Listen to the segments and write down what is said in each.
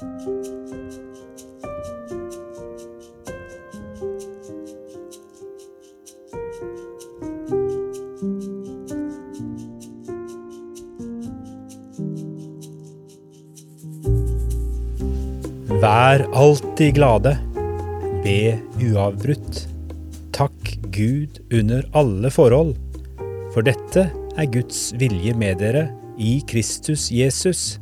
Vær alltid glade. Be uavbrutt. Takk Gud under alle forhold, for dette er Guds vilje med dere i Kristus Jesus,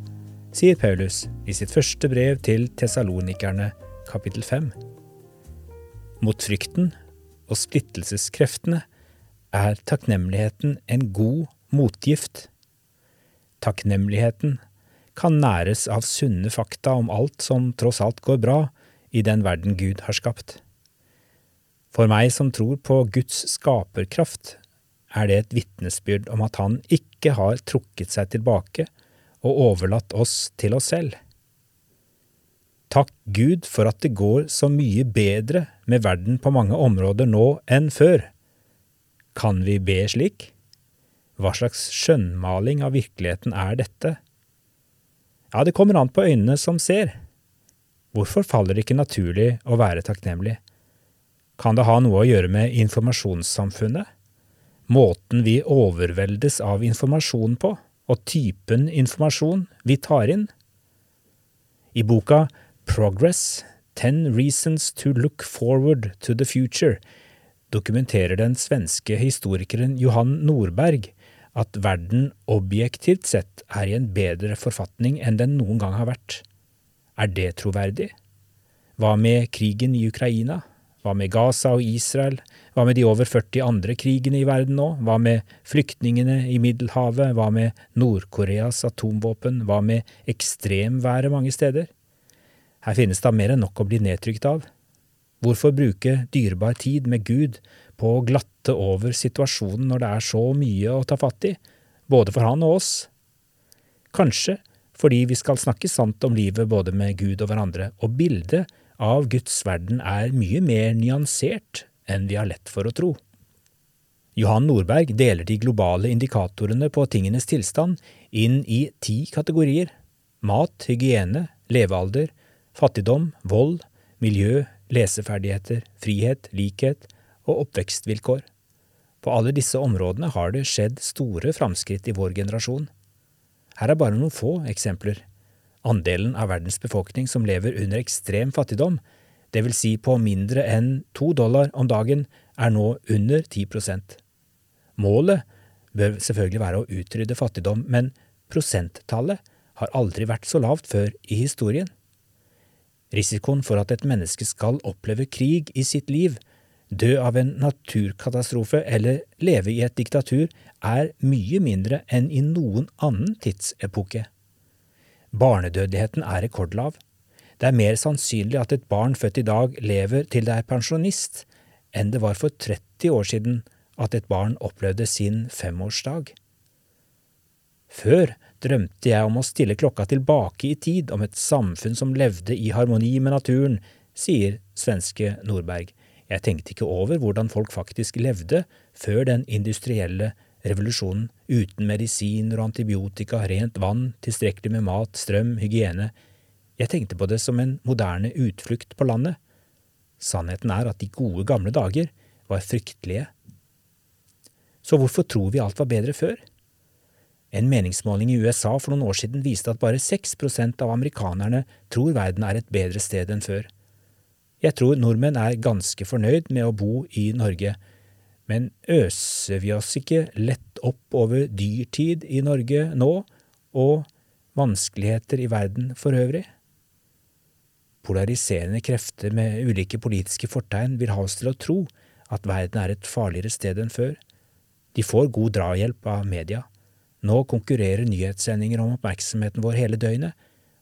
sier Paulus i sitt første brev til tesalonikerne, kapittel 5. Mot frykten og splittelseskreftene er takknemligheten en god motgift. Takknemligheten kan næres av sunne fakta om alt som tross alt går bra i den verden Gud har skapt. For meg som tror på Guds skaperkraft, er det et vitnesbyrd om at Han ikke har trukket seg tilbake og overlatt oss til oss selv. Takk Gud for at det går så mye bedre med verden på mange områder nå enn før. Kan vi be slik? Hva slags skjønnmaling av virkeligheten er dette? Ja, det kommer an på øynene som ser. Hvorfor faller det ikke naturlig å være takknemlig? Kan det ha noe å gjøre med informasjonssamfunnet? Måten vi overveldes av informasjon på, og typen informasjon vi tar inn? I boka Progress – Ten Reasons to Look Forward to the Future dokumenterer den svenske historikeren Johan Nordberg at verden objektivt sett er i en bedre forfatning enn den noen gang har vært. Er det troverdig? Hva med krigen i Ukraina? Hva med Gaza og Israel? Hva med de over 40 andre krigene i verden nå? Hva med flyktningene i Middelhavet? Hva med Nord-Koreas atomvåpen? Hva med ekstremværet mange steder? Her finnes da mer enn nok å bli nedtrykt av. Hvorfor bruke dyrebar tid med Gud på å glatte over situasjonen når det er så mye å ta fatt i, både for han og oss. Kanskje fordi vi skal snakke sant om livet både med Gud og hverandre, og bildet av Guds verden er mye mer nyansert enn vi har lett for å tro. Johan Nordberg deler de globale indikatorene på tingenes tilstand inn i ti kategorier – mat, hygiene, levealder, fattigdom, vold, miljø, leseferdigheter, frihet, likhet, og oppvekstvilkår. På alle disse områdene har det skjedd store framskritt i vår generasjon. Her er bare noen få eksempler. Andelen av verdens befolkning som lever under ekstrem fattigdom, det vil si på mindre enn to dollar om dagen, er nå under 10 prosent. Målet bør selvfølgelig være å utrydde fattigdom, men prosenttallet har aldri vært så lavt før i historien. Risikoen for at et menneske skal oppleve krig i sitt liv, dø av en naturkatastrofe eller leve i et diktatur er mye mindre enn i noen annen tidsepoke. Barnedødeligheten er rekordlav. Det er mer sannsynlig at et barn født i dag lever til det er pensjonist, enn det var for 30 år siden at et barn opplevde sin femårsdag. Før drømte jeg om å stille klokka tilbake i tid om et samfunn som levde i harmoni med naturen, sier svenske Nordberg. Jeg tenkte ikke over hvordan folk faktisk levde før den industrielle revolusjonen, uten medisiner og antibiotika, rent vann, tilstrekkelig med mat, strøm, hygiene. Jeg tenkte på det som en moderne utflukt på landet. Sannheten er at de gode, gamle dager var fryktelige. Så hvorfor tror vi alt var bedre før? En meningsmåling i USA for noen år siden viste at bare 6 prosent av amerikanerne tror verden er et bedre sted enn før. Jeg tror nordmenn er ganske fornøyd med å bo i Norge, men øser vi oss ikke lett opp over dyrtid i Norge nå, og vanskeligheter i verden for øvrig? Polariserende krefter med ulike politiske fortegn vil ha oss til å tro at verden er et farligere sted enn før. De får god drahjelp av media. Nå konkurrerer nyhetssendinger om oppmerksomheten vår hele døgnet,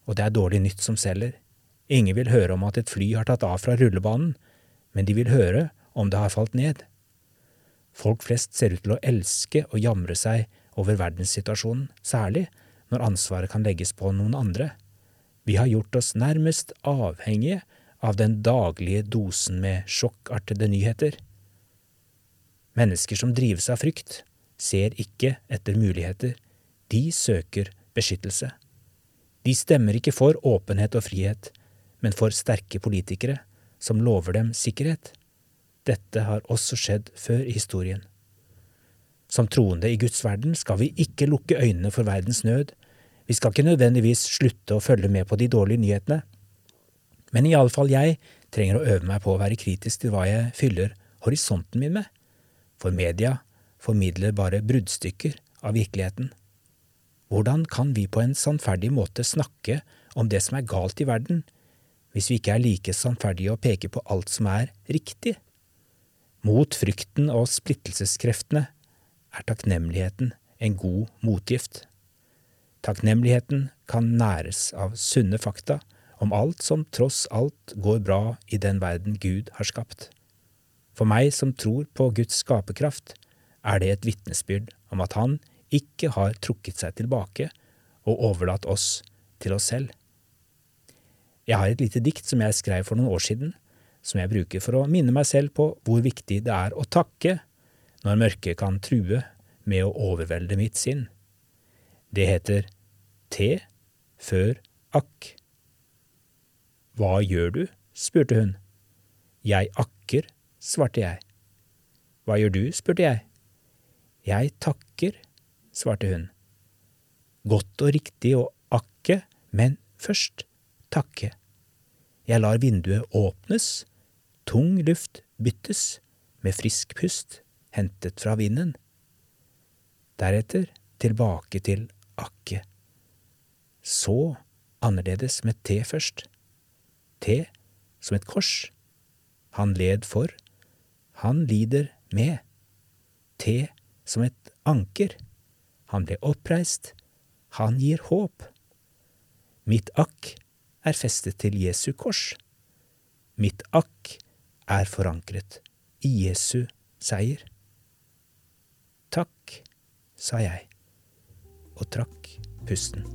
og det er dårlig nytt som selger. Ingen vil høre om at et fly har tatt av fra rullebanen, men de vil høre om det har falt ned. Folk flest ser ut til å elske og jamre seg over verdenssituasjonen, særlig når ansvaret kan legges på noen andre. Vi har gjort oss nærmest avhengige av den daglige dosen med sjokkartede nyheter. Mennesker som drives av frykt, ser ikke etter muligheter, de søker beskyttelse. De stemmer ikke for åpenhet og frihet, men for sterke politikere som lover dem sikkerhet. Dette har også skjedd før i historien. Som troende i Guds verden skal vi ikke lukke øynene for verdens nød. Vi skal ikke nødvendigvis slutte å følge med på de dårlige nyhetene. Men iallfall jeg trenger å øve meg på å være kritisk til hva jeg fyller horisonten min med, for media formidler bare bruddstykker av virkeligheten. Hvordan kan vi på en sannferdig måte snakke om det som er galt i verden, hvis vi ikke er like sannferdige å peke på alt som er riktig? Mot frykten og splittelseskreftene er takknemligheten en god motgift. Takknemligheten kan næres av sunne fakta om alt som tross alt går bra i den verden Gud har skapt. For meg som tror på Guds skaperkraft, er det et vitnesbyrd om at Han ikke har trukket seg tilbake og overlatt oss til oss selv. Jeg har et lite dikt som jeg skrev for noen år siden, som jeg bruker for å minne meg selv på hvor viktig det er å takke når mørket kan true med å overvelde mitt sinn. Det heter Te før akk. Hva gjør du? spurte hun. Jeg akker, svarte jeg. Hva gjør du? spurte jeg. Jeg takker, svarte hun. Godt og riktig å akke, men først takke. Jeg lar vinduet åpnes, tung luft byttes med frisk pust hentet fra vinden. Deretter tilbake til akke. Så annerledes med T først. T som et kors. Han led for, han lider med. T som et anker. Han ble oppreist, han gir håp. Mitt akk er festet til Jesu kors. Mitt akk er forankret i Jesu seier. Takk sa jeg, og trakk pusten.